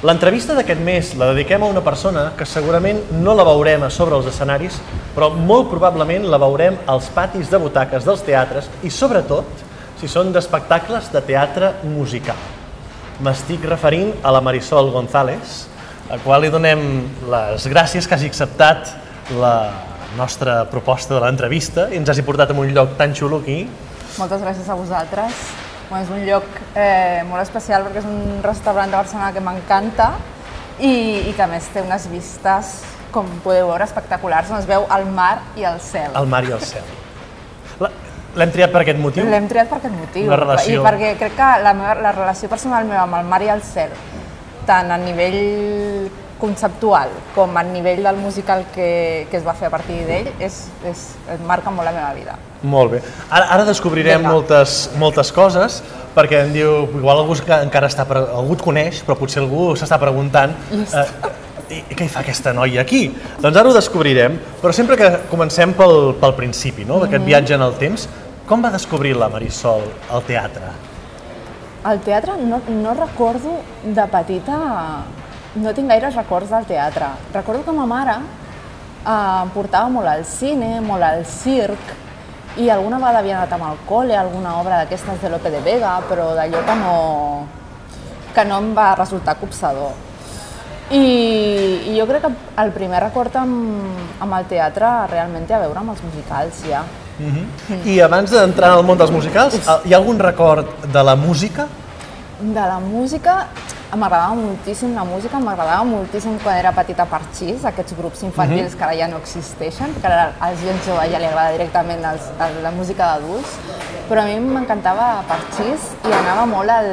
L'entrevista d'aquest mes la dediquem a una persona que segurament no la veurem a sobre els escenaris, però molt probablement la veurem als patis de butaques dels teatres i sobretot si són d'espectacles de teatre musical. M'estic referint a la Marisol González, a qual li donem les gràcies que hagi acceptat la nostra proposta de l'entrevista i ens hagi portat en un lloc tan xulo aquí. Moltes gràcies a vosaltres. Bueno, és un lloc eh, molt especial perquè és un restaurant de Barcelona que m'encanta i, i que a més té unes vistes, com podeu veure, espectaculars, on es veu el mar i el cel. El mar i el cel. L'hem triat per aquest motiu? L'hem triat per aquest motiu. La relació. I perquè crec que la, meva, la relació personal meva amb el mar i el cel, tant a nivell conceptual com a nivell del musical que, que es va fer a partir d'ell, és, és, marca molt la meva vida. Molt bé. Ara, ara descobrirem moltes, moltes coses, perquè em diu, igual algú que encara està, algú et coneix, però potser algú s'està preguntant eh, què hi fa aquesta noia aquí? Doncs ara ho descobrirem, però sempre que comencem pel, pel principi, no? d'aquest mm -hmm. viatge en el temps, com va descobrir la Marisol el teatre? El teatre no, no recordo de petita, no tinc gaires records del teatre. Recordo que ma mare eh, portava molt al cine, molt al circ, i alguna vegada havia anat amb el col·le, alguna obra d'aquestes de Lope de Vega, però d'allò que no, que no em va resultar copsador. I, I jo crec que el primer record amb, amb el teatre realment té a veure amb els musicals, ja. Mm. I abans d'entrar en el món dels musicals, hi ha algun record de la música? De la música, M'agradava moltíssim la música, m'agradava moltíssim quan era petita Parxís, aquests grups infantils uh -huh. que ara ja no existeixen, que ara als gent jove ja li agrada directament els, el, la música d'adults, però a mi m'encantava Parxís i anava molt al,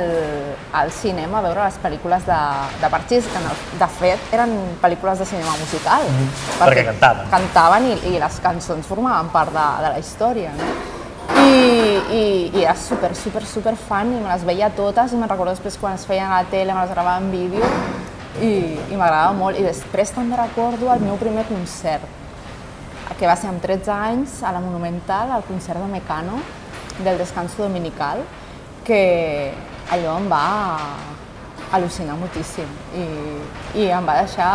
al cinema a veure les pel·lícules de, de Parxís, que el, de fet eren pel·lícules de cinema musical. Uh -huh. perquè, perquè cantaven. Cantaven i, i les cançons formaven part de, de la història. No? I, i, i era super, super, super fan i me les veia totes i me'n recordo després quan es feien a la tele, me les gravava en vídeo i, i m'agradava molt. I després també recordo el meu primer concert, que va ser amb 13 anys a la Monumental, al concert de Mecano, del Descanso Dominical, que allò em va al·lucinar moltíssim i, i em va deixar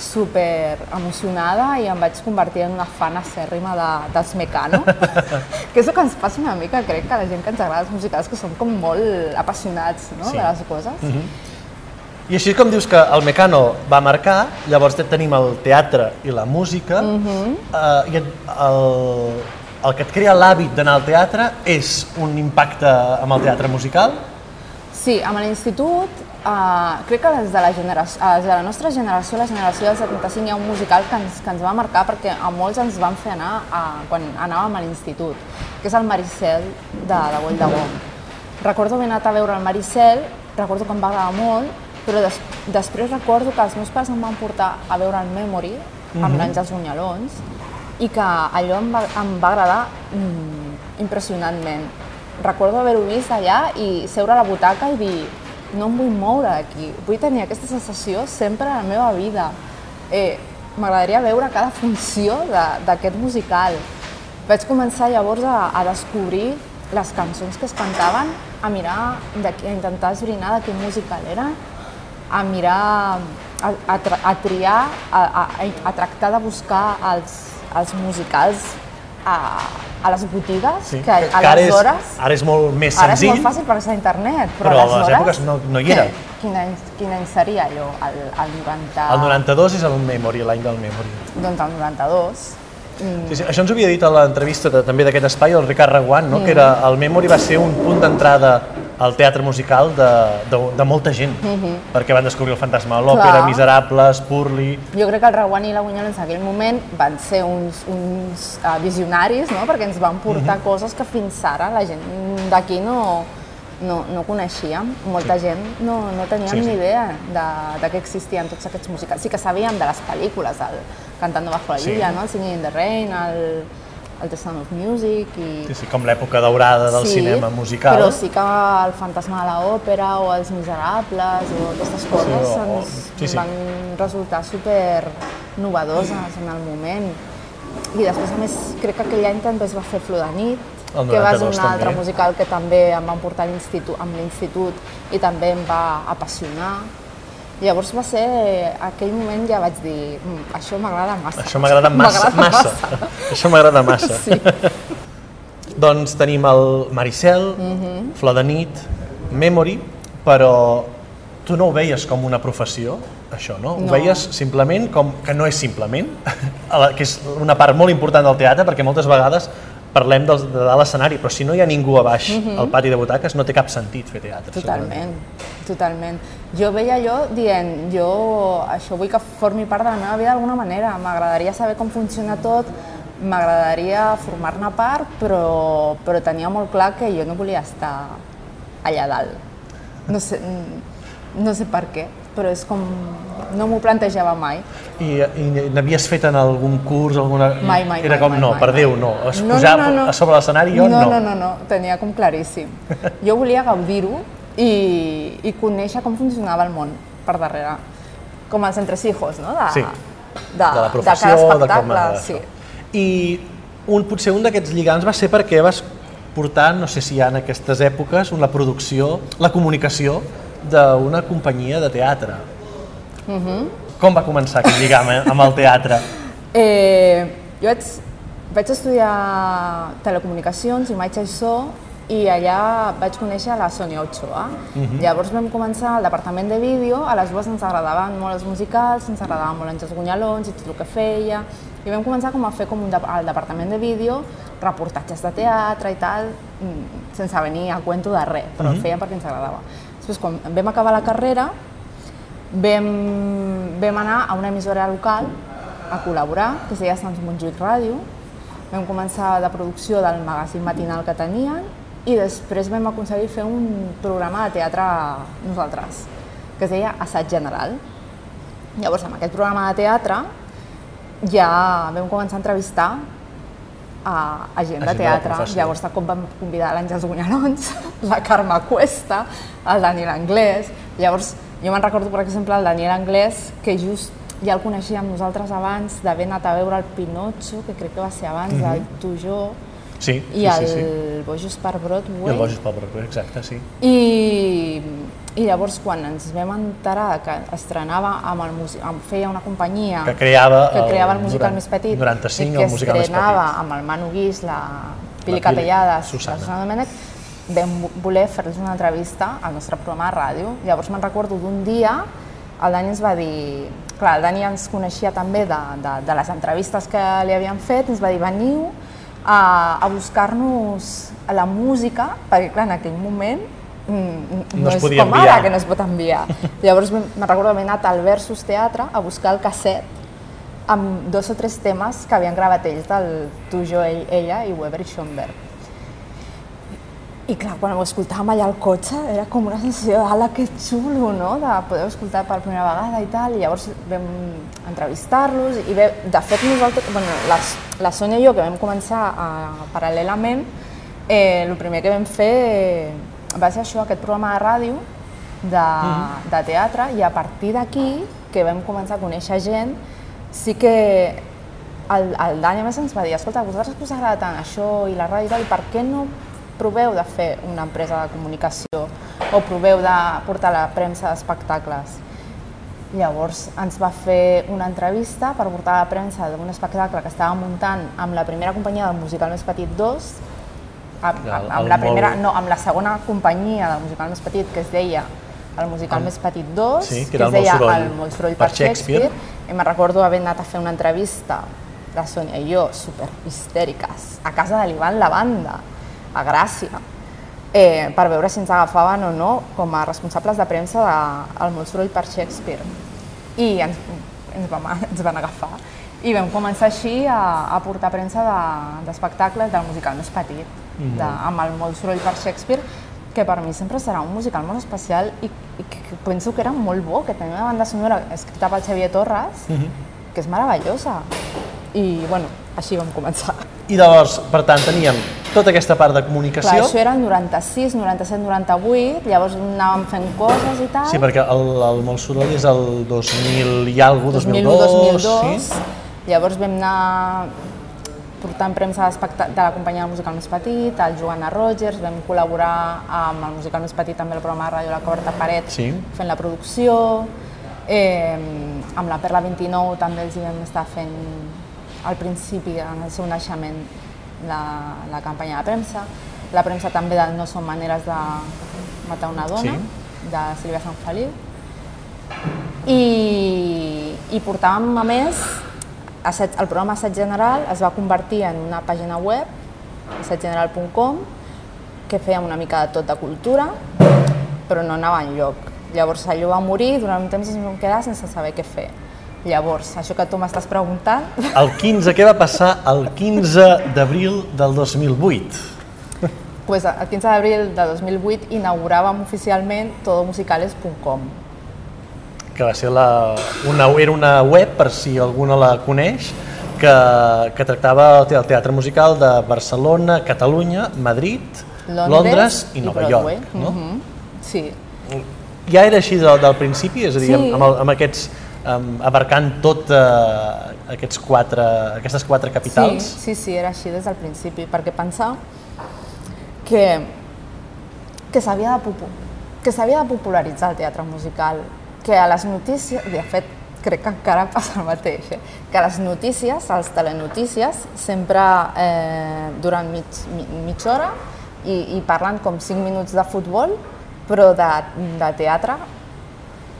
super emocionada i em vaig convertir en una fan acèrrima de, dels Mecano, que és el que ens passa una mica, crec que la gent que ens agrada els musicals, que som com molt apassionats no? sí. de les coses. Mm -hmm. I així com dius que el Mecano va marcar, llavors tenim el teatre i la música, mm -hmm. eh, i el, el que et crea l'hàbit d'anar al teatre és un impacte amb el teatre musical? Sí, amb l'institut Uh, crec que des de, la generació, uh, des de la nostra generació, la generació del 75, hi ha un musical que ens, que ens va marcar perquè a molts ens van fer anar a, quan anàvem a l'institut, que és el Maricel de, de Boll de Gom. Recordo haver anat a veure el Maricel, recordo que em va agradar molt, però des, després recordo que els meus pares em van portar a veure el Memory, amb mm -hmm. l'Àngels Bunyalons, i que allò em va, em va agradar mm, impressionantment. Recordo haver-ho vist allà i seure a la butaca i dir no em vull moure d'aquí, vull tenir aquesta sensació sempre a la meva vida. Eh, M'agradaria veure cada funció d'aquest musical. Vaig començar llavors a, a descobrir les cançons que es cantaven, a mirar, a intentar esbrinar de quin musical era, a mirar, a, a, a triar, a, a, a tractar de buscar els, els musicals a, a les botigues, sí, que, que aleshores... Ara és, ara és molt més senzill. Ara és molt fàcil perquè està a internet, però, però a les èpoques no, no hi era. Quin any, quin any seria allò? El, el 90... El 92 és el Memory, l'any del Memory. Doncs el 92. Mm. Sí, sí, això ens ho havia dit a l'entrevista també d'aquest espai el Ricard Reguant, no? Mm. que era, el Memory va ser un punt d'entrada al teatre musical de, de, de molta gent, mm -hmm. perquè van descobrir el fantasma de l'òpera, Miserables, Purli... Jo crec que el Reguant i la Bunyol en aquell moment van ser uns, uns uh, visionaris, no? perquè ens van portar mm -hmm. coses que fins ara la gent d'aquí no, no, no coneixíem, molta sí. gent no, no teníem sí, sí. ni idea de, de que existien tots aquests musicals. Sí que sabíem de les pel·lícules, el Cantando bajo la lluvia, sí. no? el Singing in the Rain, el, el The Sound of Music i... Sí, sí, com l'època daurada del sí, cinema musical. però sí que el Fantasma de l'Òpera o els Miserables o aquestes coses sí, o, ens sí, sí. van resultar super novedoses en el moment. I després, a més, crec que aquell any també es va fer Flor de nit, que va ser un altre musical que també em van portar amb l'institut i també em va apassionar. Llavors va ser, aquell moment ja vaig dir, "Mm, això m'agrada massa. Això m'agrada massa, M'agrada massa. Això m'agrada massa. Sí. Doncs tenim el Maricel, Mhm. Flor de nit, Memory, però tu no ho veies com una professió, això, no? Ho No. veies simplement com que no és simplement, que és una part molt important del teatre, perquè moltes vegades parlem dels, de dalt l'escenari, però si no hi ha ningú a baix al pati de butaques no té cap sentit fer teatre. segurament. Totalment, totalment. Jo veia allò dient, jo això vull que formi part de la meva vida d'alguna manera, m'agradaria saber com funciona tot, m'agradaria formar-ne part, però, però tenia molt clar que jo no volia estar allà dalt. No sé, mm, no sé per què, però és com... no m'ho plantejava mai. I, i n'havies fet en algun curs? Alguna... Mai, mai, Era mai, com, mai, no, mai, per mai. Déu, no. Es posar a sobre l'escenari jo no. no. No, no, no, tenia com claríssim. Jo volia gaudir-ho i, i conèixer com funcionava el món per darrere. Com els entresijos, no? De, Sí. de, de la professió, de de, cada com espectacle, a... sí. I un, potser un d'aquests lligams va ser perquè vas portar, no sé si hi ha en aquestes èpoques, la producció, la comunicació d'una companyia de teatre. Mhm. Com va començar aquest lligam eh, amb el teatre? Eh, jo vaig, vaig estudiar telecomunicacions, imatge i so, i allà vaig conèixer la Sònia Ochoa. Llavors vam començar al departament de vídeo, a les dues ens agradaven molt els musicals, ens agradaven molt Àngels Gunyalons i tot el que feia, i vam començar com a fer com un de, al departament de vídeo reportatges de teatre i tal, mm, sense venir a cuento de res, però ho fèiem perquè ens agradava. Després, quan vam acabar la carrera, vam, vam anar a una emissora local a col·laborar, que es deia Sants Montjuïc Ràdio. Vam començar de producció del magazín matinal que tenien i després vam aconseguir fer un programa de teatre nosaltres, que es deia Assaig General. Llavors, amb aquest programa de teatre ja vam començar a entrevistar a, a gent de de teatre. professió. Llavors, de cop vam convidar l'Àngels Gunyalons, la Carme Cuesta, el Daniel Anglès. Llavors, jo me'n recordo, per exemple, el Daniel Anglès, que just ja el coneixíem nosaltres abans d'haver anat a veure el Pinocho, que crec que va ser abans del Tu Jo, Sí, i sí, el sí, sí. Bojos per Broadway. I el Bojos pel Broadway, exacte, sí. I, I llavors, quan ens vam enterar que estrenava amb el amb, feia una companyia Que creava que el creava el musical noran- més petit 95, i que el musical més estrenava petit. amb el Manu Guix, la Pili Susana. la Susana Domènech, vam vo- voler fer-los una entrevista al nostre programa de ràdio. Llavors me'n recordo d'un dia, el Dani ens va dir... Clar, el Dani ens coneixia també de, de, de les entrevistes que li havien fet, ens va dir, veniu a, a buscar-nos la música, perquè clar, en aquell moment mm, No no, es és com enviar. ara, que no es pot enviar. Llavors me'n recordo haver anat al Versus Teatre a buscar el casset amb dos o tres temes que havien gravat ells del Tu, jo, ell, ella i Weber i Schoenberg. I clar, quan ho escoltàvem allà al cotxe era com una sensació de ala, que xulo, no?, de poder escoltar per primera vegada i tal, i llavors vam entrevistar-los i bé, de fet nosaltres, bueno, la, la Sònia i jo que vam començar a, paral·lelament, eh, el primer que vam fer eh, va ser això, aquest programa de ràdio de, de teatre i a partir d'aquí, que vam començar a conèixer gent, sí que el, el Dani a més ens va dir, escolta, a vosaltres que us agrada tant això i la ràdio i tal, per què no proveu de fer una empresa de comunicació o proveu de portar la premsa d'espectacles? Llavors ens va fer una entrevista per portar a la premsa d'un espectacle que estava muntant amb la primera companyia del musical més petit 2, amb, El- amb, el amb la primera, no, amb la segona companyia del musical més petit que es deia el musical més petit 2, Sí, que que, es el deia soroll el Molt soroll per per Shakespeare, Shakespeare. i me'n recordo haver anat a fer una entrevista la Sònia i jo, super histèriques, a casa de l'Ivan Lavanda, a Gràcia, eh, per veure si ens agafaven o no com a responsables de premsa del Molt soroll per Shakespeare. I ens, ens, vam, ens van agafar. I vam començar així a, a portar premsa de- d'espectacles del musical més petit, de, amb el Molt soroll per Shakespeare, que per mi sempre serà un musical molt especial i, i que, penso que era molt bo, que tenia una banda sonora escrita pel Xavier Torres, que és meravellosa. I, bueno, així vam començar. I llavors, per tant, teníem tota aquesta part de Clar, comunicació. això era el 96, 97, 98, llavors anàvem fent coses i tal. Sí, perquè el, el Molt Soroll és el 2000 i alguna 2001, 2002, 2002. sí? Llavors vam anar portant premsa de la companyia del musical més petit, el Joana Rogers, vam col·laborar amb el musical més petit també el programa de ràdio La Coberta Paret Sí. fent la producció Eh, amb la Perla 29 també els hi vam estar fent al principi, en el seu naixement, la, la campanya de premsa. La premsa també de No són maneres de matar una dona, Sí. de Sílvia Sant Feliu. I, i portàvem, a més, assaig, el programa Assaig General es va convertir en una pàgina web, assaiggeneral.com, que fèiem una mica de tot de cultura, però no anava enlloc. Llavors allò va morir, durant un temps ens vam quedar sense saber què fer. Llavors, això que tu m'estàs preguntant, El 15, què va passar el 15 d'abril del 2008? pues, el 15 d'abril de 2008 inauguràvem oficialment todomusicales.com. que va ser la, una, era una web, per si algú no la coneix, que, que tractava el te- el teatre musical de Barcelona, Catalunya, Madrid, Londres, Londres i Nova Broadway. York. No? Mhm. Sí, Ja era així del, del principi? És a dir, Sí. amb, amb aquests, um, abarcant tot uh, aquests quatre, aquestes quatre capitals? Sí, sí, sí, era així des del principi, perquè pensar que, que s'havia de, popu que s'havia de popularitzar el teatre musical, que a les notícies, de fet, crec que encara passa el mateix, eh? que a les notícies, a les telenotícies, sempre eh, duren mig, mi, mitja hora i, i parlen com 5 minuts de futbol, però de, de teatre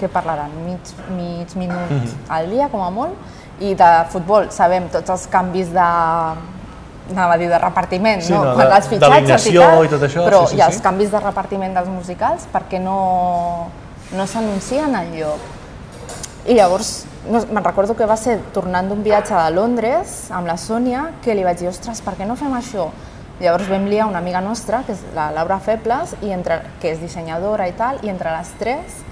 que parlaran mig, mig minut al dia, com a molt, i de futbol sabem tots els canvis de anava a dir de repartiment, Sí, no? no, Quan de- fitxatges d'alineació tal, i tot això, però sí, sí, i els sí. canvis de repartiment dels musicals perquè no, no s'anuncien enlloc. I llavors, no, me'n recordo que va ser tornant d'un viatge de Londres amb la Sònia que li vaig dir, ostres, per què no fem això? Llavors vam liar una amiga nostra, que és la Laura Febles, i entre, que és dissenyadora i tal, i entre les tres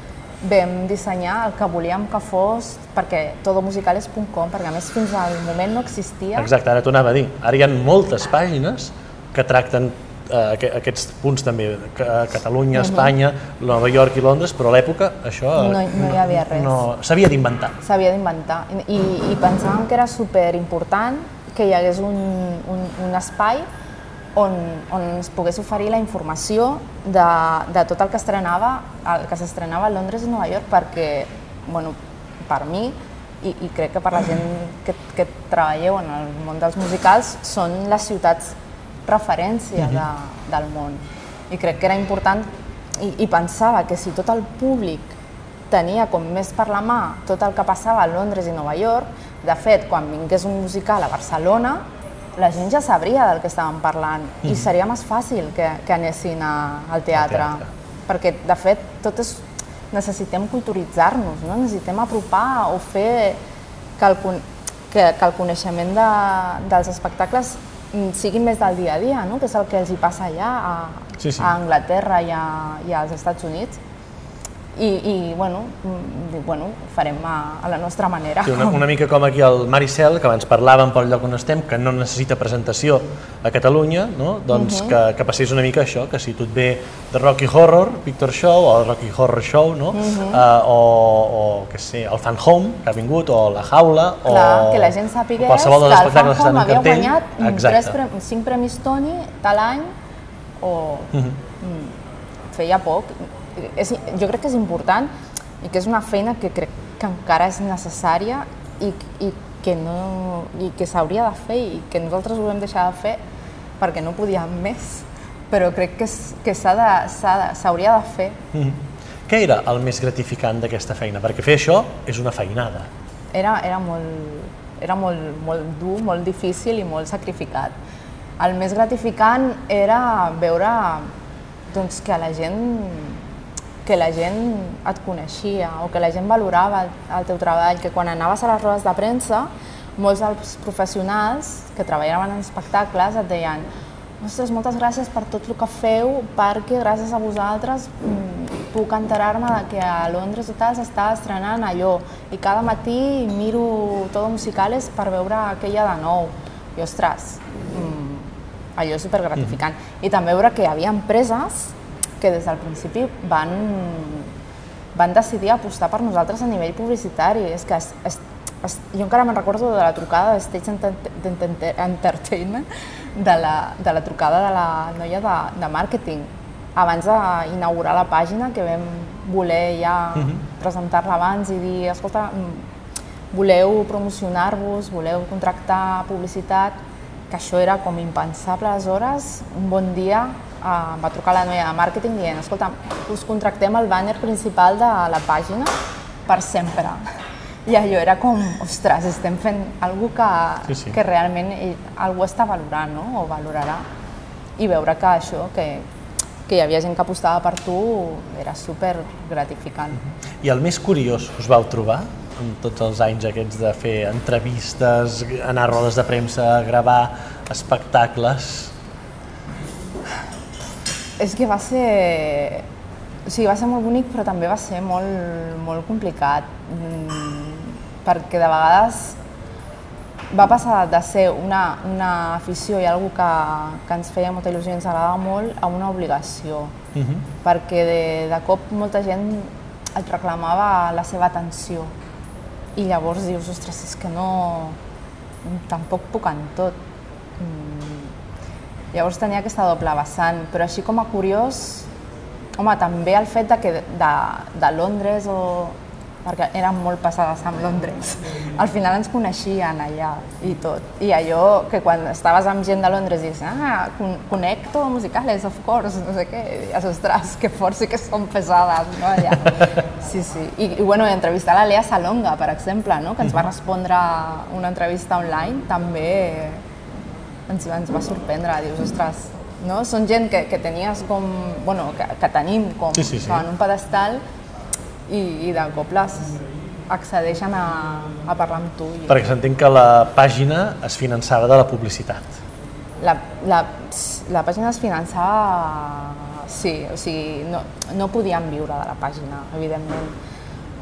vam dissenyar el que volíem que fos, perquè todomusicales.com, perquè a més fins al moment no existia. Exacte, ara t'ho anava a dir. Ara hi ha moltes pàgines que tracten eh, aqu- aquests punts també, Ca- Catalunya, Espanya, Nova York i Londres, però a l'època això eh, No- no hi havia res. No, S'havia d'inventar. s'havia d'inventar. I, I pensàvem que era super important que hi hagués un, un, un espai on, on ens pogués oferir la informació de, de tot el que estrenava, el que s'estrenava a Londres i Nova York, perquè, bueno, per mi, i, i crec que per la gent que, que treballeu en el món dels musicals, són les ciutats referència de, del món. I crec que era important i, i pensava que si tot el públic tenia com més per la mà tot el que passava a Londres i Nova York, de fet, quan vingués un musical a Barcelona, la gent ja sabria del que estàvem parlant i seria més fàcil que, que anessin a, al teatre. teatre. Perquè, de fet, tot és, necessitem culturitzar-nos, no? necessitem apropar o fer que el, que, que el coneixement de, dels espectacles mm, sigui més del dia a dia, no? que és el que els hi passa allà a, Sí, sí. a Anglaterra i, a, i als Estats Units. I, i bueno, mm, bueno, ho farem a, a la nostra manera. Sí, una, una mica com aquí el Maricel, que abans parlàvem pel lloc on estem, que no necessita presentació a Catalunya, no? doncs que, que passés una mica això, que si tu et ve de Rocky Horror Picture Show o el Rocky Horror Show, no? uh, o, o què sé, el Fan Home, que ha vingut, o La Jaula, Clar, o que la gent qualsevol que el que Fan Home havia cartell. guanyat Exacte. tres cinc premis Tony tal any o mm, feia poc. És, jo crec que és important i que és una feina que crec que encara és necessària i, i que, no, i que s'hauria de fer i que nosaltres ho vam deixar de fer perquè no podíem més, però crec que, que s'ha de, de, s'hauria de fer. Mhm. Què era el més gratificant d'aquesta feina? Perquè fer això és una feinada. era, era, molt, era molt, molt dur, molt difícil i molt sacrificat. El més gratificant era veure doncs, que la gent que la gent et coneixia o que la gent valorava el, el teu treball, que quan anaves a les rodes de premsa, molts dels professionals que treballaven en espectacles et deien ostres, moltes gràcies per tot el que feu, perquè gràcies a vosaltres mm, puc enterar-me de que a Londres i tal s'està estrenant allò i cada matí miro tot musicales per veure aquella de nou. I ostres, mm, allò és supergratificant. I també veure que hi havia empreses que des del principi van, van decidir apostar per nosaltres a nivell publicitari. És que es, es, es, jo encara me'n recordo de la trucada de Stage Enter- Enter- Entertainment, de la, de la trucada de la noia de, de màrqueting. abans d'inaugurar la pàgina, que vam voler ja uh -huh. presentar-la abans i dir, escolta, mm, voleu promocionar-vos, voleu contractar publicitat, que això era com impensable aleshores, un bon dia em va trucar la noia de màrqueting dient, escolta, us contractem el banner principal de la pàgina per sempre. I allò era com, ostres, estem fent alguna que, sí, sí. que realment algú està valorant, no? o valorarà. I veure que això, que, que hi havia gent que apostava per tu, era super gratificant. I el més curiós us vau trobar en tots els anys aquests de fer entrevistes, anar a rodes de premsa, gravar espectacles? És que va ser... O sigui, va ser molt bonic, però també va ser molt, molt complicat, mm, perquè de vegades va passar de ser una, una afició i algo que, que ens feia molta il·lusió i ens agradava molt a una obligació, uh mhm. -huh. perquè de, de cop molta gent et reclamava la seva atenció i llavors dius, ostres, és que no... tampoc puc en tot. Mm. Llavors tenia aquesta doble vessant, però així com a curiós, home, també el fet de que de, de Londres o perquè érem molt passades amb Londres. Al final ens coneixien allà i tot. I allò que quan estaves amb gent de Londres dius, ah, connecto musicales, of course, no sé què, i dius, ostres, que fort sí que són pesades, no, allà. Sí, sí. I, i bueno, entrevistar la Lea Salonga, per exemple, no? que ens va respondre una entrevista online, també ens, ens va sorprendre, dius, ostres, no? Són gent que, que tenies com, bueno, que, que tenim com, sí, sí, sí. en un pedestal i, i de cop les accedeixen a, a parlar amb tu. I... Perquè s'entén que la pàgina es finançava de la publicitat. La, la, la pàgina es finançava... Sí, o sigui, no, no podíem viure de la pàgina, evidentment.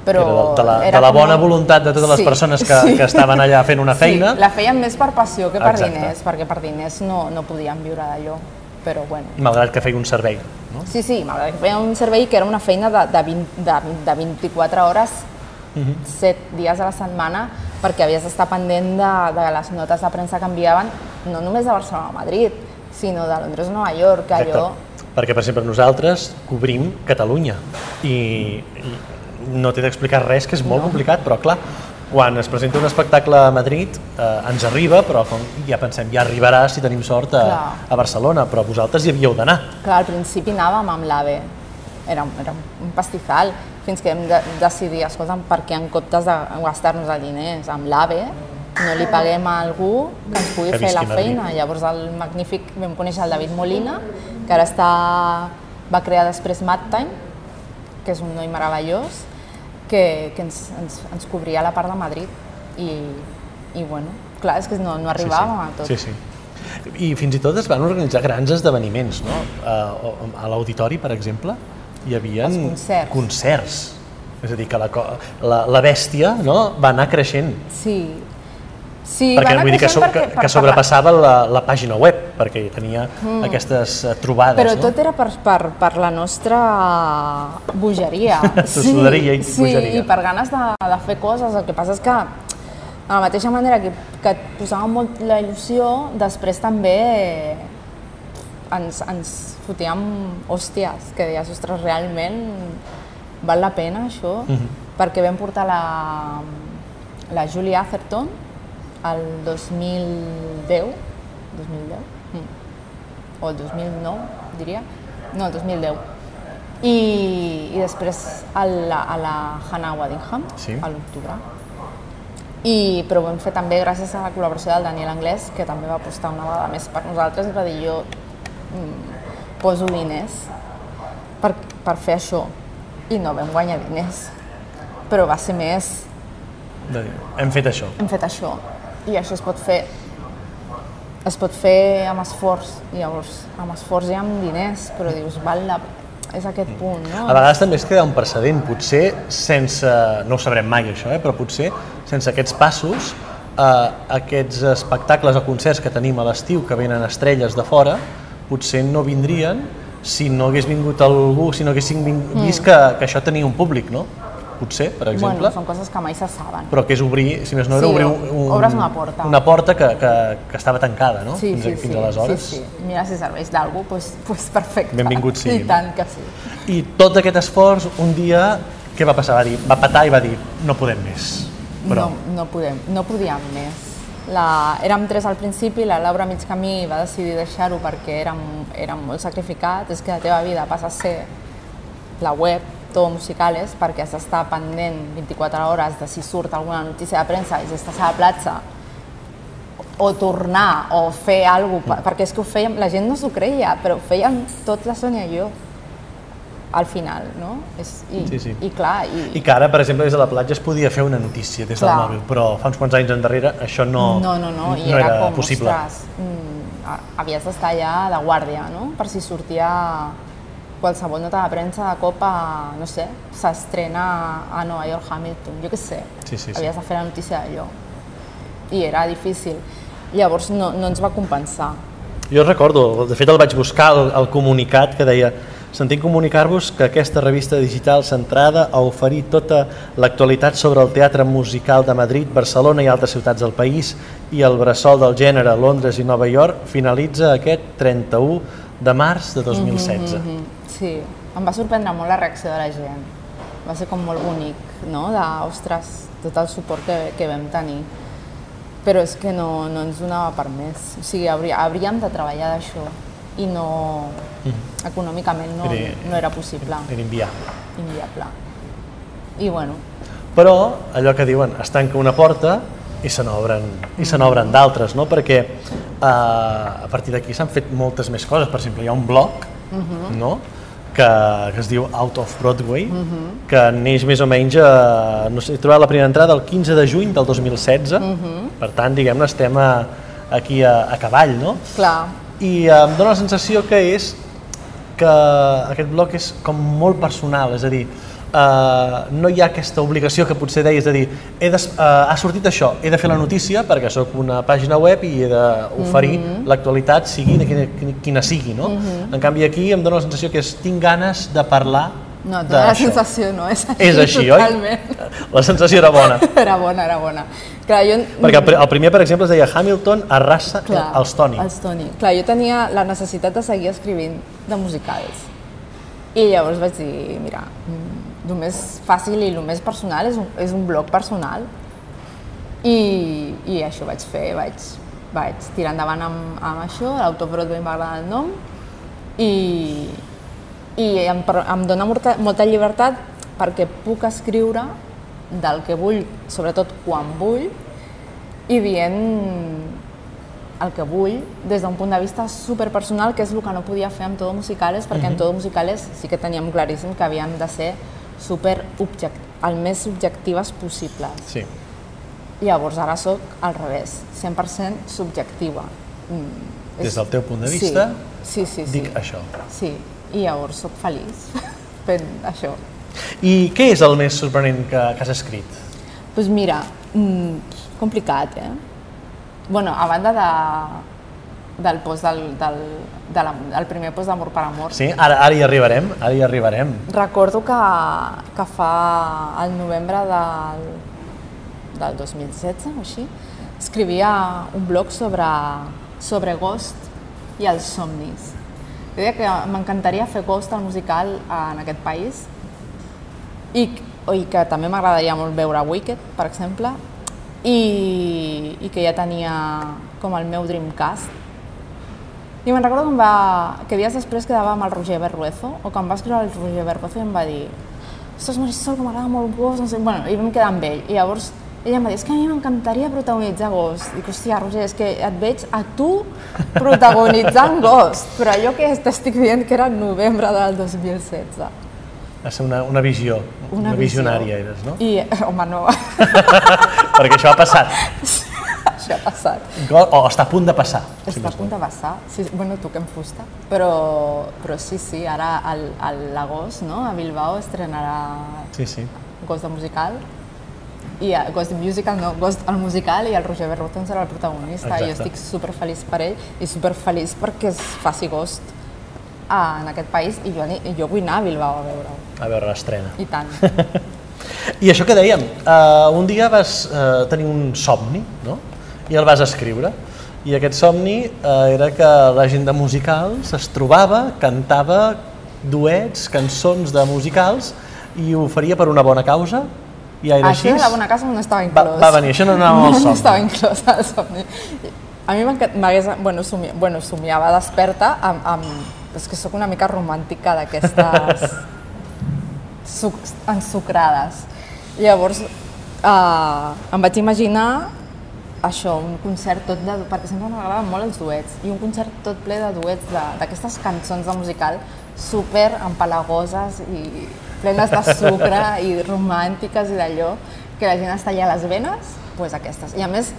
Però era de, la, era de la bona com... voluntat de totes sí, les persones que, sí. que estaven allà fent una feina. Sí, la feien més per passió que per Exacte. diners, perquè per diners no, no podíem viure d'allò però bueno. Malgrat que feia un servei, no? Sí, sí, malgrat que feia un servei que era una feina de, de, 20, de, de 24 hores, uh -huh. 7 dies a la setmana, perquè havies d'estar pendent de, de les notes de premsa que enviaven, no només de Barcelona a Madrid, sinó de Londres a Nova York, que allò... Perquè, per exemple, nosaltres cobrim Catalunya i, i no t'he d'explicar res, que és molt no. complicat, però clar, quan es presenta un espectacle a Madrid eh, ens arriba, però com ja pensem, ja arribarà si tenim sort a, a Barcelona, però vosaltres hi havíeu d'anar. Clar, al principi anàvem amb l'AVE, era, era un pastizal, fins que vam de, decidir, escolta'm, per què en comptes de gastar-nos els diners amb l'AVE, no li paguem a algú que ens pugui que fer la feina. Llavors el magnífic vam conèixer el David Molina, que ara està, va crear després Mad Time, que és un noi meravellós, que, que ens, ens, ens cobria la part de Madrid i, i bueno, clar, és que no, no arribàvem sí, sí. a tot. Sí, sí. I fins i tot es van organitzar grans esdeveniments, no? A, a l'auditori, per exemple, hi havia concerts. concerts. És a dir, que la, la, la bèstia no? va anar creixent. Sí, Sí, perquè vull dir que, so, perquè, que, que sobrepassava la, la pàgina web, perquè tenia mm. aquestes uh, trobades. Però no? tot era per, per, per la nostra bogeria. sí, i sí, bogeria. i per ganes de, de fer coses. El que passa és que, de la mateixa manera que, que et posava molt la il·lusió, després també ens, ens fotíem hòsties, que deies, ostres, realment val la pena això? Mm -hmm. Perquè vam portar la, la Julia Atherton, el 2010, 2010, mm. o el 2009, diria, no, el 2010. I, i després a la, a la Hannah Waddingham, sí. a l'octubre. I, però ho vam fer també gràcies a la col·laboració del Daniel Anglès, que també va apostar una vegada més per nosaltres i va dir jo mm, poso diners per, per fer això. I no vam guanyar diners, però va ser més... Hem fet això. Hem fet això i això es pot fer es pot fer amb esforç, i llavors amb esforç i amb diners, però dius, val la... és aquest punt, no? A vegades també es crea un precedent, potser sense, no ho sabrem mai això, eh, però potser sense aquests passos, eh, aquests espectacles o concerts que tenim a l'estiu que venen estrelles de fora, potser no vindrien si no hagués vingut algú, si no haguéssim vist mm. que, que això tenia un públic, no? Potser, per exemple, Bueno, són coses que mai se saben. però que és obrir, si més no era Sí, obrir un, obres una porta. una porta que, que, que estava tancada, no? Sí, fins, sí, fins sí, aleshores. sí, sí. Mira, si serveix d'algú, doncs, doncs perfecte. Benvingut sigui, I tant que sí. I tot aquest esforç, un dia, què va passar? Va, dir, va patar i va dir, no podem més. Però, No, no, podem, no podíem més. La, érem tres al principi, la Laura a mig camí va decidir deixar-ho perquè érem, érem molt sacrificats. És que la teva vida passa a ser la web, tot musicales, perquè has d'estar pendent 24 hores de si surt alguna notícia de premsa i si estàs a la platja o tornar o fer alguna cosa, perquè és que ho fèiem, la gent no s'ho creia, però ho fèiem tot la Sònia i jo al final, no? És, i, Sí, sí. I clar, i, I que ara, per exemple, des de la platja es podia fer una notícia des del Clar. mòbil, però fa uns quants anys endarrere això no, No, no, no, i no era, era com, possible. ostres, mm, havies d'estar allà de guàrdia, no? Per si sortia qualsevol nota de premsa de cop a, no sé, s'estrena a Nova York Hamilton, jo què sé. Sí, sí, sí. Havies de fer la notícia d'allò. I era difícil. Llavors no, no ens va compensar. Jo recordo, de fet el vaig buscar, el, el comunicat que deia Sentim comunicar-vos que aquesta revista digital centrada a oferir tota l'actualitat sobre el teatre musical de Madrid, Barcelona i altres ciutats del país i el bressol del gènere Londres i Nova York finalitza aquest 31 de març de 2016. Mm, sí, em va sorprendre molt la reacció de la gent. Va ser com molt bonic, no? De, ostres, tot el suport que, que vam tenir. Però és que no, no ens donava per més. O sigui, haurí, hauríem de treballar d'això i no... Econòmicament no, Era- no era possible, Era inviable. inviable. I bueno, Però allò que diuen, es tanca una porta i se n'obren i se n'obren d'altres, no? Perquè eh, a partir d'aquí s'han fet moltes més coses. Per exemple, hi ha un blog, no? Que, que es diu Out of Broadway, que neix més o menys, a, no sé, he trobat la primera entrada el 15 de juny del 2016, per tant, diguem-ne, estem a, aquí a, a cavall, no? clar, i em dóna la sensació que és que aquest bloc és com molt personal, és a dir, eh, no hi ha aquesta obligació que potser deies de dir he des, eh, ha sortit això, he de fer la notícia perquè sóc una pàgina web i he d'oferir l'actualitat sigui de quina, quina, sigui, no? En canvi aquí em dóna la sensació que és tinc ganes de parlar no, et dona la sensació, no? És així, És així, totalment. oi? La sensació era bona. Era bona, era bona. Clar, jo... perquè el primer, per exemple, es deia Hamilton arrasa Clar, els Tony. Els Tony. Clar, jo tenia la necessitat de seguir escrivint de musicals. I llavors vaig dir, mira, mm, el més fàcil i el més personal és un, és un blog personal. I, I això vaig fer, vaig, vaig tirar endavant amb, amb això, l'Autobroadway em va agradar el nom, i, i em, em dona molta, molta llibertat perquè puc escriure del que vull, sobretot quan vull, i dient el que vull des d'un punt de vista superpersonal, que és el que no podia fer amb Todo Musicales, perquè en Todo Musicales sí que teníem claríssim que havíem de ser super object, el més objectives possibles. Sí. Llavors ara sóc al revés, 100% subjectiva. Mm, Des és- del teu punt de vista, sí, sí, sí, sí. Dic això. Sí, i llavors sóc feliç fent això. I què és el més sorprenent que, que has escrit? Doncs pues mira, mm, complicat, eh? bueno, a banda de, del post del, del, de la, del primer post d'Amor per Amor, Sí, ara, ara hi arribarem, ara hi arribarem. recordo que, que fa el novembre del, del 2016 o així, escrivia un blog sobre, sobre Ghost i els somnis. Jo deia que m'encantaria fer Ghost al musical en aquest país i, i que també m'agradaria molt veure Wicked, per exemple, i, i que ja tenia com el meu Dreamcast. I me'n recordo que, em va, que dies després quedava amb el Roger Berruezo, o que em va escriure el Roger Berruezo i em va dir ostres, Marisol, que m'agrada molt Ghost, no sé... Bueno, i vam quedar amb ell. I llavors ella em va dir, és que a mi m'encantaria protagonitzar Ghost. Dic, hòstia, Roger, és que et veig a tu protagonitzant Ghost, però allò que t'estic dient que era el novembre del 2016. Va ser una, una visió, una, Una visionària visió. eres, no? I, home, no, Perquè això ha passat, això ha passat. O està a punt de passar. si Està a més punt de passar. Sí, bueno, toquem fusta. Però, però sí, sí, ara al- a l'agost, no? A Bilbao estrenarà Sí, sí. Ghost de musical. I a, Ghost de musical, no, Ghost el musical i el Roger Berrueto serà el protagonista. Exacte. I jo estic super feliç per ell i super feliç perquè es faci Ghost a, en aquest país i jo, jo vull anar a Bilbao a veure-ho. A veure l'estrena. I tant. I això que dèiem, uh, un dia vas uh, tenir un somni, no? I el vas escriure. I aquest somni uh, era que la gent de musicals es trobava, cantava duets, cançons de musicals i ho faria per una bona causa? I era Això així? de la bona casa no estava Va, inclòs. va venir, això no anava al No somni. estava inclòs al somni. A mi m'hagués... Bueno, somia, bueno, somiava desperta amb, amb... És que sóc una mica romàntica d'aquestes suc, ensucrades. Llavors, eh, em vaig imaginar això, un concert tot de... perquè sempre m'agraden molt els duets, i un concert tot ple de duets de- d'aquestes cançons de musical super empalagoses i plenes de sucre i romàntiques i d'allò, que la gent es talla les venes, doncs pues aquestes. I a més,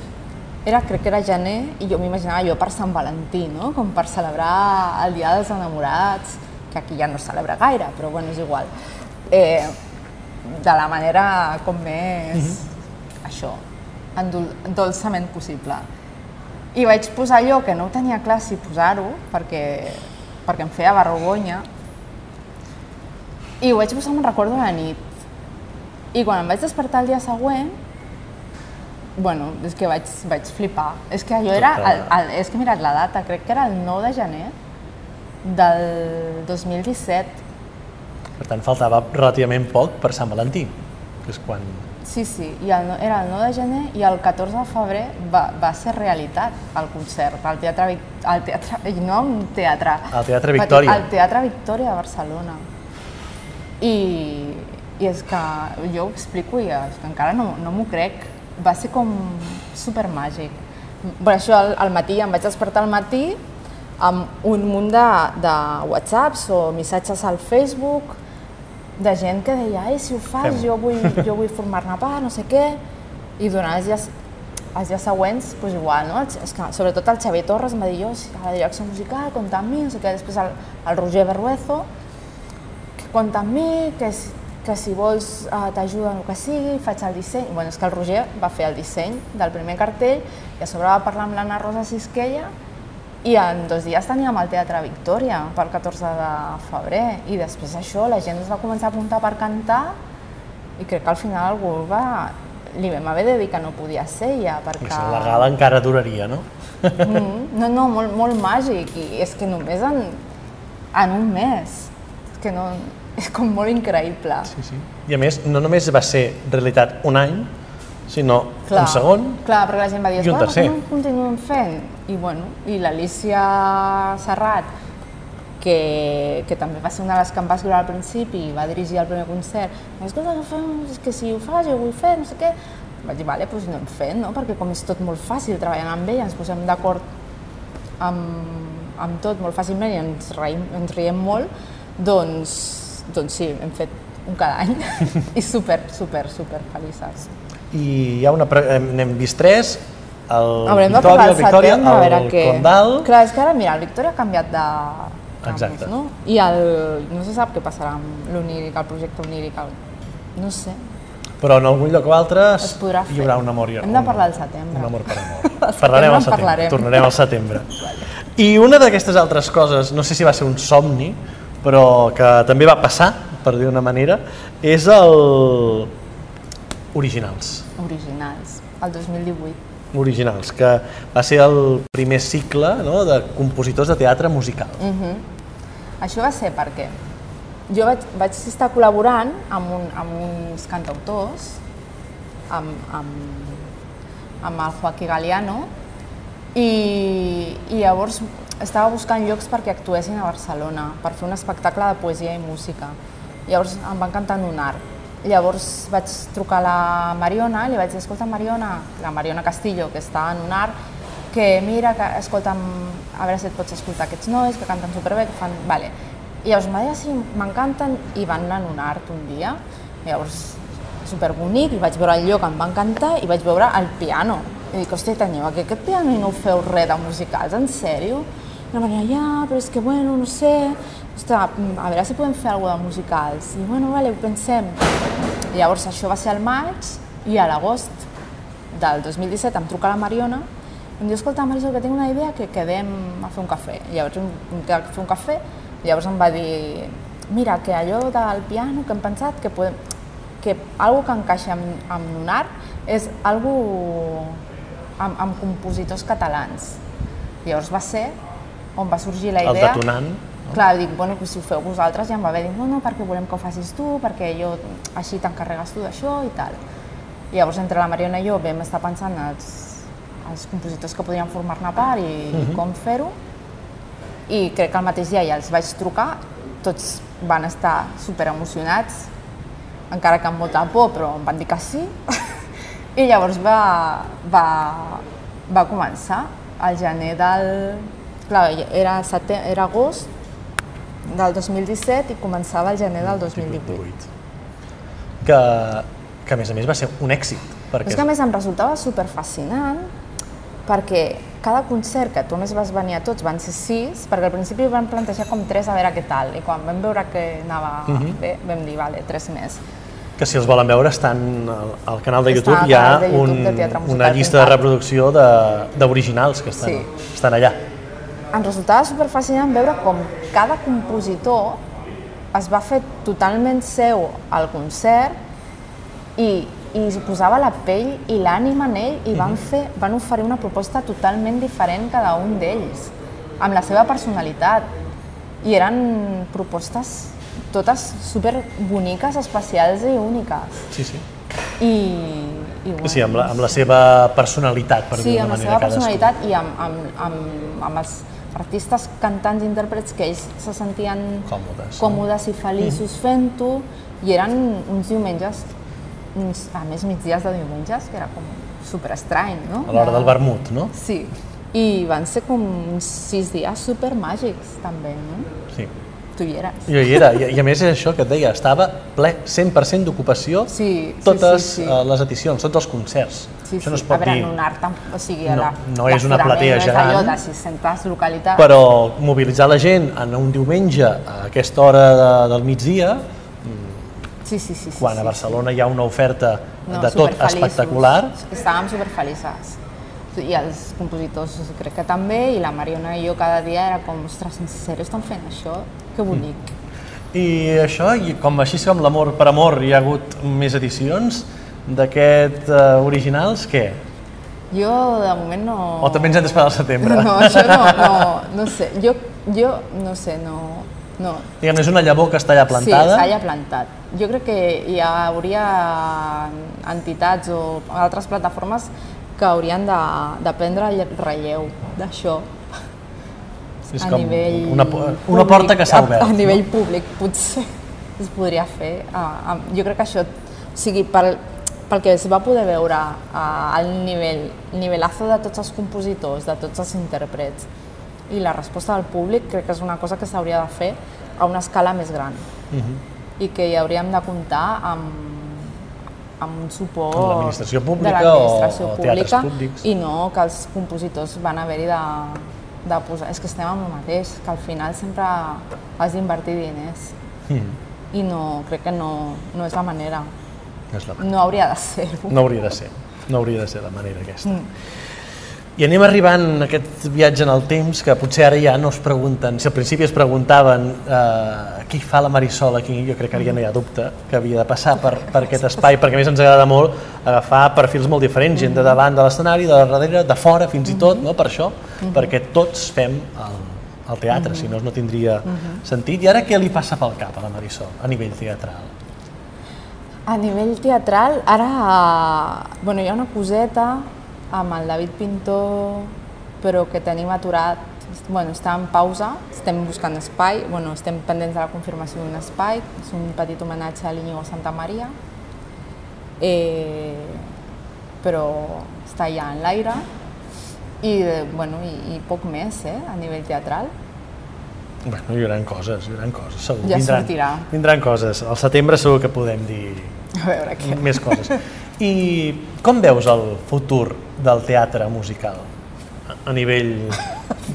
era, crec que era gener i jo m'imaginava jo per Sant Valentí, no? com per celebrar el Dia dels Enamorats, que aquí ja no es celebra gaire, però bueno, és igual. Eh, de la manera com més, això, endol dolçament possible. I vaig posar allò que no ho tenia clar si posar-ho, perquè, perquè em feia vergonya, i ho vaig posar, me'n recordo, a la nit. I quan em vaig despertar el dia següent, bueno, és que vaig, vaig flipar. És que allò era, el, el, és que he mirat la data, crec que era el 9 de gener del 2017. Per tant, faltava relativament poc per Sant Valentí, que és quan... Sí, sí, i el, era el 9 de gener i el 14 de febrer va, va ser realitat el concert al Teatre, al teatre no un teatre. Al Teatre Victòria. Al Teatre Victòria de Barcelona. I, i és que jo ho explico i és que encara no, no m'ho crec. Va ser com super màgic. Per això al, al matí, em vaig despertar al matí amb un munt de, de whatsapps o missatges al Facebook de gent que deia, ai, si ho fas, Fem-ho." jo vull, jo vull formar-ne part, no sé què, i durant els dies, els dies següents, doncs igual, no? És que, sobretot el Xavier Torres em va dir, jo, si a la direcció musical, compta amb mi, no sé què, després el, el Roger Berruezo, que compta amb mi, que, que si vols eh, t'ajuda en el que sigui, faig el disseny. Bueno, és que el Roger va fer el disseny del primer cartell i a sobre va parlar amb l'Anna Rosa Sisquella i en dos dies teníem el Teatre Victòria pel 14 de febrer i després això la gent es va començar a apuntar per cantar i crec que al final algú va, li vam haver de dir que no podia ser ja perquè... La gala encara duraria, no? Mm, no, no, molt, molt màgic i és que només en, en un mes, és que no, és com molt increïble. Sí, sí. I a més, no només va ser realitat un any, sinó un segon, Clar, perquè la gent va dir, i un "Esclar, tercer." què no continuem fent? I bueno, i l'Alicia Serrat, que, que també va ser una de les que em va escriure al principi i va dirigir el primer concert, escolta, no fem, és que si ho fas, jo ho vull fer, no sé què. Vaig dir, vale, doncs anem fent, no? Perquè com és tot molt fàcil treballant amb ella, ens posem d'acord amb, amb tot molt fàcilment i ens, reim, ens riem molt, doncs, doncs sí, hem fet un cada any i super, super, super felices. I hi ha una... N'hem vist tres, el Haurem Victòria, parlar el al Victòria, setembre, a veure el què... Condal... Clar, és que ara, mira, el Victòria ha canviat de campus, Exacte. no? I el... no se sap què passarà amb l'Oníric, el projecte Oníric, el... no sé. Però en algun lloc o altre Es podrà hi haurà fer. un amor. i- Hem de parlar al setembre. Un amor per amor. Parlarem al setembre, parlarem. tornarem al setembre. I una d'aquestes altres coses, no sé si va ser un somni, però que també va passar, per dir una manera, és el... Originals. Originals, el 2018. Originals, que va ser el primer cicle no, de compositors de teatre musical. Mm. Això va ser perquè jo vaig, vaig estar col·laborant amb, un, amb uns cantautors, amb, amb, amb el Joaquí Galeano, i, i llavors estava buscant llocs perquè actuessin a Barcelona, per fer un espectacle de poesia i música. Llavors em va encantar Nunar. Llavors vaig trucar a la Mariona li vaig dir, escolta Mariona, la Mariona Castillo, que està a Nunar, que mira, que escolta'm, a veure si et pots escoltar aquests nois, que canten superbé, que fan... Vale. I llavors em va dir, "Ah, sí, m'encanten, i van anar a un art un dia. Llavors, superbonic, i vaig veure el lloc, em va encantar, i vaig veure el piano. I dic, hòstia, teniu aquí aquest piano i no ho feu res de musicals, en sèrio? La Maria, ja, però és que, bueno, no sé, ostres, a veure si podem fer alguna de musicals. I, bueno, vale, ho pensem. I llavors això va ser al maig, i a l'agost del 2017 em truca la Mariona i em diu, escolta, Marisol, que tinc una idea que quedem a fer un cafè. I llavors vam fer un cafè i llavors em va dir, mira, que allò del piano que hem pensat que, podem, que algo que encaixa amb, amb Lunar és algo amb, amb compositors catalans. Llavors va ser on va sorgir la El idea... detonant. Clar, dic, bueno, pues si ho feu vosaltres ja em va bé, dic, no, no, perquè volem que ho facis tu, perquè jo així t'encarregues tu d'això i tal. I llavors entre la Mariona i jo vam estar pensant els, els compositors que podrien formar-ne part i, uh -huh. i com fer-ho. I crec que el mateix dia ja els vaig trucar, tots van estar super emocionats, encara que amb molta por, però em van dir que sí. I llavors va, va, va començar al gener del... Clar, era, era agost del 2017 i començava el gener del 2018. Que, que a més a més va ser un èxit. Perquè és que a més em resultava super fascinant perquè cada concert que tu més vas venir a tots van ser sis, perquè al principi van plantejar com tres a veure què tal, i quan vam veure que anava Mhm. bé, vam dir, vale, tres més. que si els volen veure estan al, al canal de Està YouTube, al hi ha YouTube un, una llista de reproducció d'originals que estan, Sí. estan allà. Em resultava super fascinant veure com cada compositor es va fer totalment seu al concert i, i es posava la pell i l'ànima en ell i van, fer, van oferir una proposta totalment diferent cada un d'ells, amb la seva personalitat. I eren propostes totes super boniques, especials i úniques. Sí, sí. I, i bueno, Sí, amb la, amb la seva personalitat, per sí, dir-ho amb la d'una seva manera, cadascú. personalitat i amb, amb, amb, amb els artistes, cantants, intèrprets que ells se sentien Còmodes. còmodes i feliços fent-ho i eren uns diumenges, uns, a més migdies de diumenges, que era com super estrany, no? A l'hora De- del vermut, no? Sí, i van ser com uns sis dies super màgics també, no? Sí. Tu hi eres. Jo hi era, i, i a més és això que et deia, estava ple 100% d'ocupació Sí, sí, totes sí, sí. eh, les edicions, tots els concerts. Sí, això no sí. es pot a veure, dir, en un art, o sigui, No- la, no és una platea no és allò gegant. de 600 localitats. però mobilitzar la gent en un diumenge a aquesta hora de, del migdia, Sí, sí, sí. sí quan sí, a Barcelona hi ha una oferta No, de tot superfeliços. espectacular, Estàvem superfelices. I els compositors crec que també, i la Mariona i jo cada dia era com, ostres, en sèrio estan fent això? Que bonic. I això, i com així com l'amor per amor, hi ha hagut més edicions d'aquest uh, originals, què? Jo, de moment, no... O també ens hem d'esperar al setembre? No, això no, no, no sé. Jo, jo no sé, no... no. Diguem, és una llavor que està allà plantada. Sí, s'ha ja plantat. Jo crec que hi hauria entitats o altres plataformes que haurien de, de prendre el relleu d'això és a com nivell una, una públic, porta que s'ha obert. A, a nivell públic, potser es podria fer. Uh, uh, jo crec que això, o sigui, pel, pel que es va poder veure uh, al nivell, nivelazo de tots els compositors, de tots els intèrprets, i la resposta del públic crec que és una cosa que s'hauria de fer a una escala més gran. Mhm. I que hi hauríem de comptar amb, amb un suport Amb l'administració pública de o- o pública públics. i no que els compositors van haver-hi de, de posar... És que estem amb el mateix, que al final sempre has d'invertir diners Mm. i no, crec que no, no és la manera, És la... no hauria de ser-ho. No hauria de ser, no hauria de ser la manera aquesta. Mm. I anem arribant a aquest viatge en el temps que potser ara ja no es pregunten, si al principi es preguntaven eh, qui fa la Marisol aquí, jo crec que ara ja no hi ha dubte que havia de passar per, per aquest espai, perquè a més ens agrada molt agafar perfils molt diferents, gent de davant de l'escenari, de darrere, de fora fins i tot, no? per això, perquè tots fem el, el teatre, si no no tindria sentit. I ara què li passa pel cap a la Marisol a nivell teatral? A nivell teatral, ara bueno, hi ha una coseta amb el David Pintor, però que tenim aturat, bueno, està en pausa, estem buscant espai, bueno, estem pendents de la confirmació d'un espai, és un petit homenatge a l'Iñigo Santa Maria, eh, però està ja en l'aire, i, eh, bueno, i, i poc més eh, a nivell teatral. Bueno, hi haurà coses, hi haurà coses, segur. Ja vindran, sortirà. Vindran coses. Al setembre segur que podem dir A veure què. més coses. I com veus el futur del teatre musical a- nivell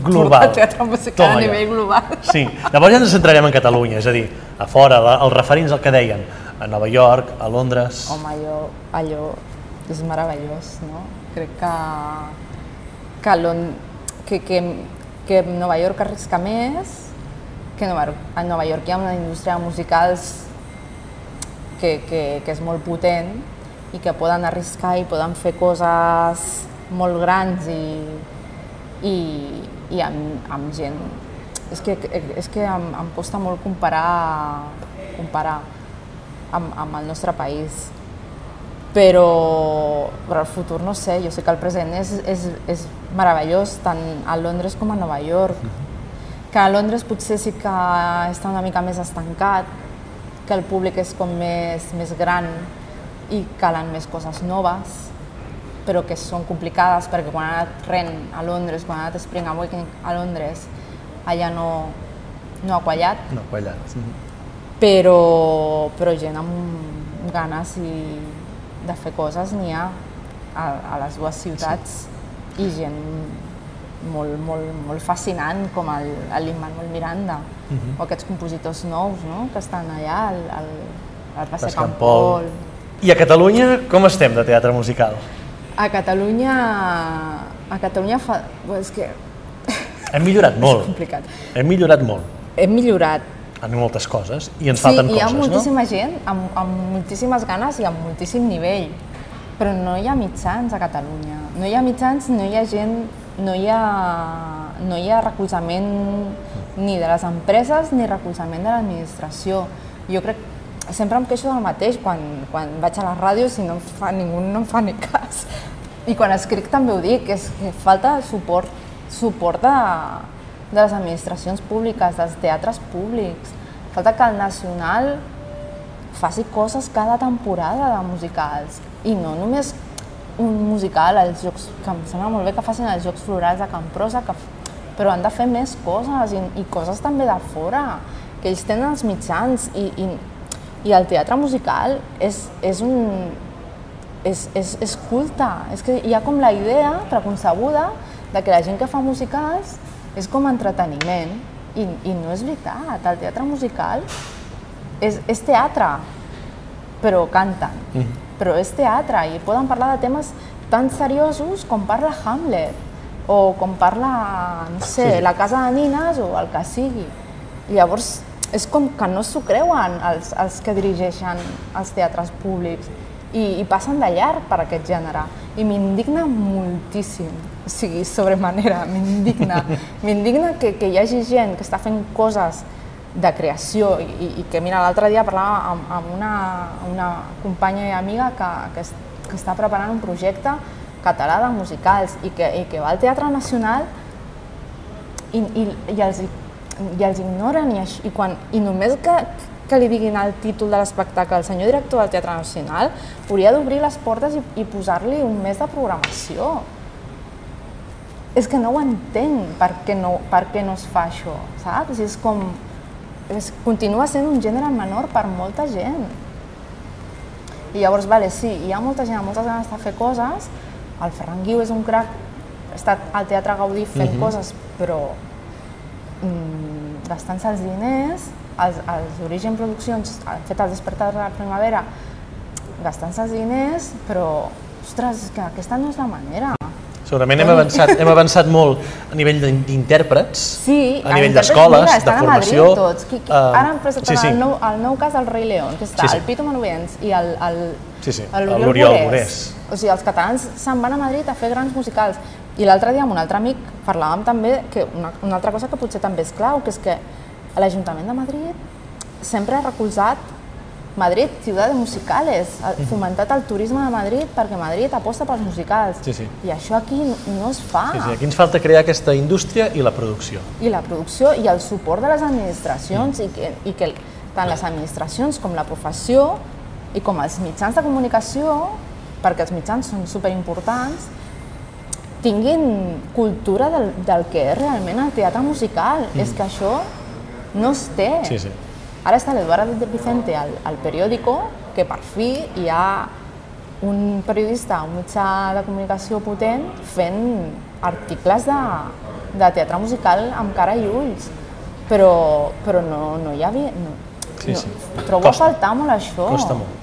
global? El teatre musical Toma a nivell global. Sí, llavors ja ens centrarem en Catalunya, és a dir, a fora, la, els referents el que deien, a Nova York, a Londres... Home, allò, allò és meravellós, no? Crec que, que, Lon que, que, que Nova York arrisca més, que Nova, York- a Nova York hi ha una indústria de musicals que, que, que és molt potent i que poden arriscar i poden fer coses molt grans i, i, i amb, amb gent. És que, és que em, em costa molt comparar, comparar amb, amb el nostre país. Però, però el futur no sé, jo sé que el present és, és, és meravellós tant a Londres com a Nova York. Que a Londres potser sí que està una mica més estancat, que el públic és com més, més gran i calen més coses noves, però que són complicades perquè quan ha anat Ren a Londres, quan ha anat Spring Awakening a Londres, allà no, no ha quallat. No ha quallat. Però, però gent amb ganes i de fer coses n'hi ha a, a les dues ciutats sí. i gent molt, molt, molt fascinant com el, el Lin-Manuel Miranda uh -huh. o aquests compositors nous no? que estan allà al, al, al Campol. I a Catalunya com estem de teatre musical? A Catalunya, a Catalunya fa... És que... Hem millorat molt. És complicat. Hem millorat molt. Hem millorat. En moltes coses, i ens sí, falten coses, no? Sí, hi ha moltíssima no? gent amb, amb moltíssimes ganes i amb moltíssim nivell, però no hi ha mitjans a Catalunya. No hi ha mitjans, no hi ha gent no hi ha, no hi ha recolzament ni de les empreses ni recolzament de l'administració. Jo crec, sempre em queixo del mateix quan, quan vaig a la ràdio si no em fa, ningú no em fa ni cas. I quan escric també ho dic, és que falta suport, suport de, de les administracions públiques, dels teatres públics. Falta que el Nacional faci coses cada temporada de musicals i no només un musical als Jocs, que em sembla molt bé que facin els Jocs Florals de Camprosa, que, però han de fer més coses i, i coses també de fora, que ells tenen els mitjans i, i, i el teatre musical és, és un... És, és, és culte, és que hi ha com la idea preconcebuda de que la gent que fa musicals és com entreteniment i, i no és veritat, el teatre musical és, és teatre, però canten. Mm -hmm però és teatre i poden parlar de temes tan seriosos com parla Hamlet o com parla, no sé, sí, sí. la casa de nines o el que sigui. I llavors és com que no s'ho creuen els, els que dirigeixen els teatres públics i, i passen de llarg per aquest gènere. I m'indigna moltíssim, o sigui, sobremanera, m'indigna. m'indigna que, que hi hagi gent que està fent coses de creació i, i que mira l'altre dia parlava amb, amb una, una companya i amiga que, que, es, que està preparant un projecte català de musicals i que, i que va al Teatre Nacional i, i, i, els, i els ignoren i, i, quan, i només que, que li diguin el títol de l'espectacle el senyor director del Teatre Nacional hauria d'obrir les portes i, i posar-li un mes de programació és que no ho entenc per què no, per què no es fa això, saps? És com, és, continua sent un gènere menor per molta gent. I llavors, vale, sí, hi ha molta gent amb moltes ganes de fer coses, el Ferran Guiu és un crac, ha estat al Teatre Gaudí fent mm -hmm. coses, però gastant-se els diners, els, els Origen Produccions han fet el Despertar de la Primavera gastant-se els diners, però, ostres, que aquesta no és la manera. Segurament hem avançat, hem avançat molt a nivell d'intèrprets, sí, a nivell d'escoles, de formació. Mira, tots. Qui, qui, uh, ara hem presentat sí, sí. El, nou, el nou cas del Rei León, que està sí, sí. el Pito Manovens i el, el, sí, sí. l'Oriol Morés. O sigui, els catalans se'n van a Madrid a fer grans musicals. I l'altre dia amb un altre amic parlàvem també que una, una altra cosa que potser també és clau, que és que l'Ajuntament de Madrid sempre ha recolzat Madrid, ciutat de musicales, ha fomentat el turisme de Madrid perquè Madrid aposta pels musicals. Sí, sí. I això aquí no es fa. Sí, sí, aquí ens falta crear aquesta indústria i la producció. I la producció i el suport de les administracions mm. i, que, i que tant les administracions com la professió i com els mitjans de comunicació, perquè els mitjans són superimportants, tinguin cultura del, del que és realment el teatre musical. Mm. És que això no es té. Sí, sí. Ara està l'Eduardo de Vicente al, al periòdico, que per fi hi ha un periodista, un mitjà de comunicació potent, fent articles de, de teatre musical amb cara i ulls. Però, però no, no hi havia... No, sí, sí. No, trobo Costa. a faltar molt això. Costa molt.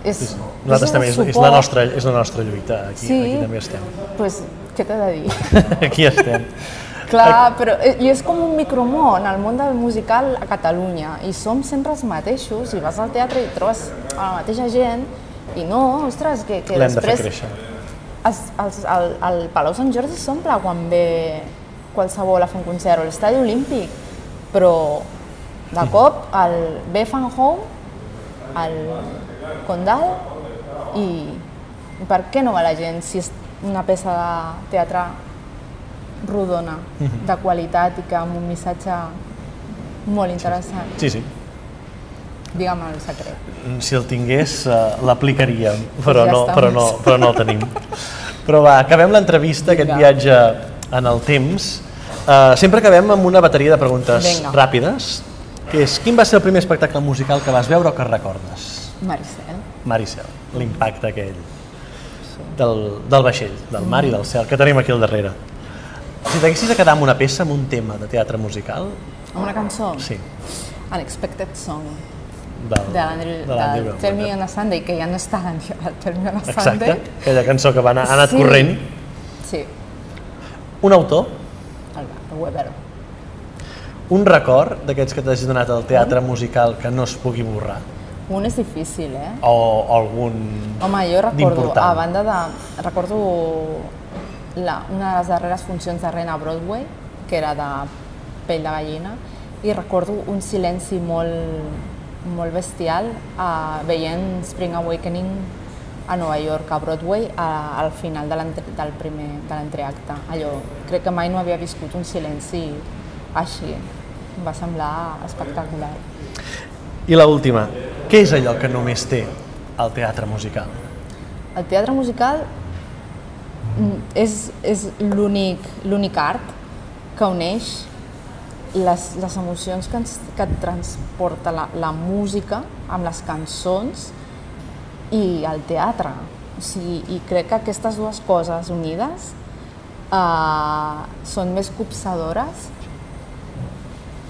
És, sí, sí. Nosaltres també, és, és, la nostra, és la nostra lluita, aquí, sí, aquí també estem. Pues, què t'he de dir? aquí estem. Clar, però eh, i és com un micromón, el món del musical a Catalunya, i som sempre els mateixos, i vas al teatre i trobes a la mateixa gent, i no, ostres, que, que L'hem de fer després créixer. els, el, el Palau Sant Jordi s'omple quan ve qualsevol a fer un concert, o l'Estadi Olímpic, però de cop el ve Fan Home, el Condal, i, i per què no va la gent si és una peça de teatre rodona, de qualitat i que amb un missatge molt interessant. Sí, sí. Digue'm el secret. Si el tingués, eh, l'aplicaríem, però, Ja no, però, no, però no el tenim. Però va, acabem l'entrevista, aquest viatge en el temps. Uh, sempre acabem amb una bateria de preguntes Vinga. ràpides, que és, quin va ser el primer espectacle musical que vas veure o que recordes? Maricel. Maricel, l'impacte aquell del, del vaixell, del mar i del cel, que tenim aquí al darrere. Si t'haguessis de quedar amb una peça, amb un tema de teatre musical, Amb una cançó? sí, Unexpected Song, del, de l'Andrew. Tell Me on a Sunday, que ja no està el Tell Me on a Exacte, Sunday. aquella cançó que va anar, ha anat Sí. corrent. Sí, Un autor, el, el Weber. un record d'aquests que t'hagis donat al teatre musical que no es pugui borrar, Un és difícil, eh? o, o algun... Home, jo recordo, a banda de... Recordo la, una de les darreres funcions de Rena a Broadway, que era de pell de gallina, i recordo un silenci molt, molt bestial uh, veient Spring Awakening a Nova York, a Broadway, a, al final de del primer de l'entreacte. Allò, crec que mai no havia viscut un silenci així. Em va semblar espectacular. I la última, què és allò que només té el teatre musical? El teatre musical mm, és, és l'únic art que uneix les, les emocions que, ens, que transporta la, la música amb les cançons i el teatre. O sigui, I crec que aquestes dues coses unides eh, són més copsadores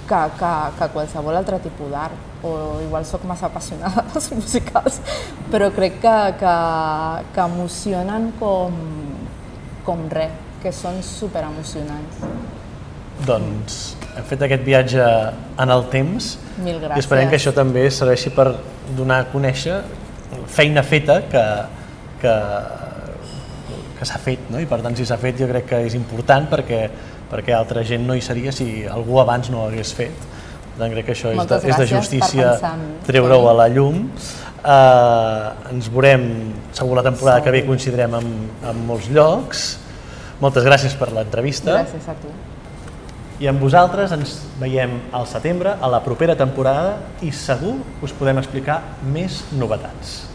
que, que, que qualsevol altre tipus d'art. O igual sóc massa apassionada dels musicals, però crec que, que, que emocionen com, com res, que són super emocionants. Doncs hem fet aquest viatge en el temps Mil i gràcies. esperem que això també serveixi per donar a conèixer feina feta que, que, que s'ha fet, no? i per tant si s'ha fet jo crec que és important perquè, perquè altra gent no hi seria si algú abans no ho hagués fet. Tant crec que això és de, és de justícia en treure-ho a la llum. Uh, ens veurem, segur la temporada que ve coincidirem amb, amb molts llocs. Moltes gràcies per l'entrevista. Gràcies a tu. I amb vosaltres ens veiem al setembre, a la propera temporada, i segur us podem explicar més novetats.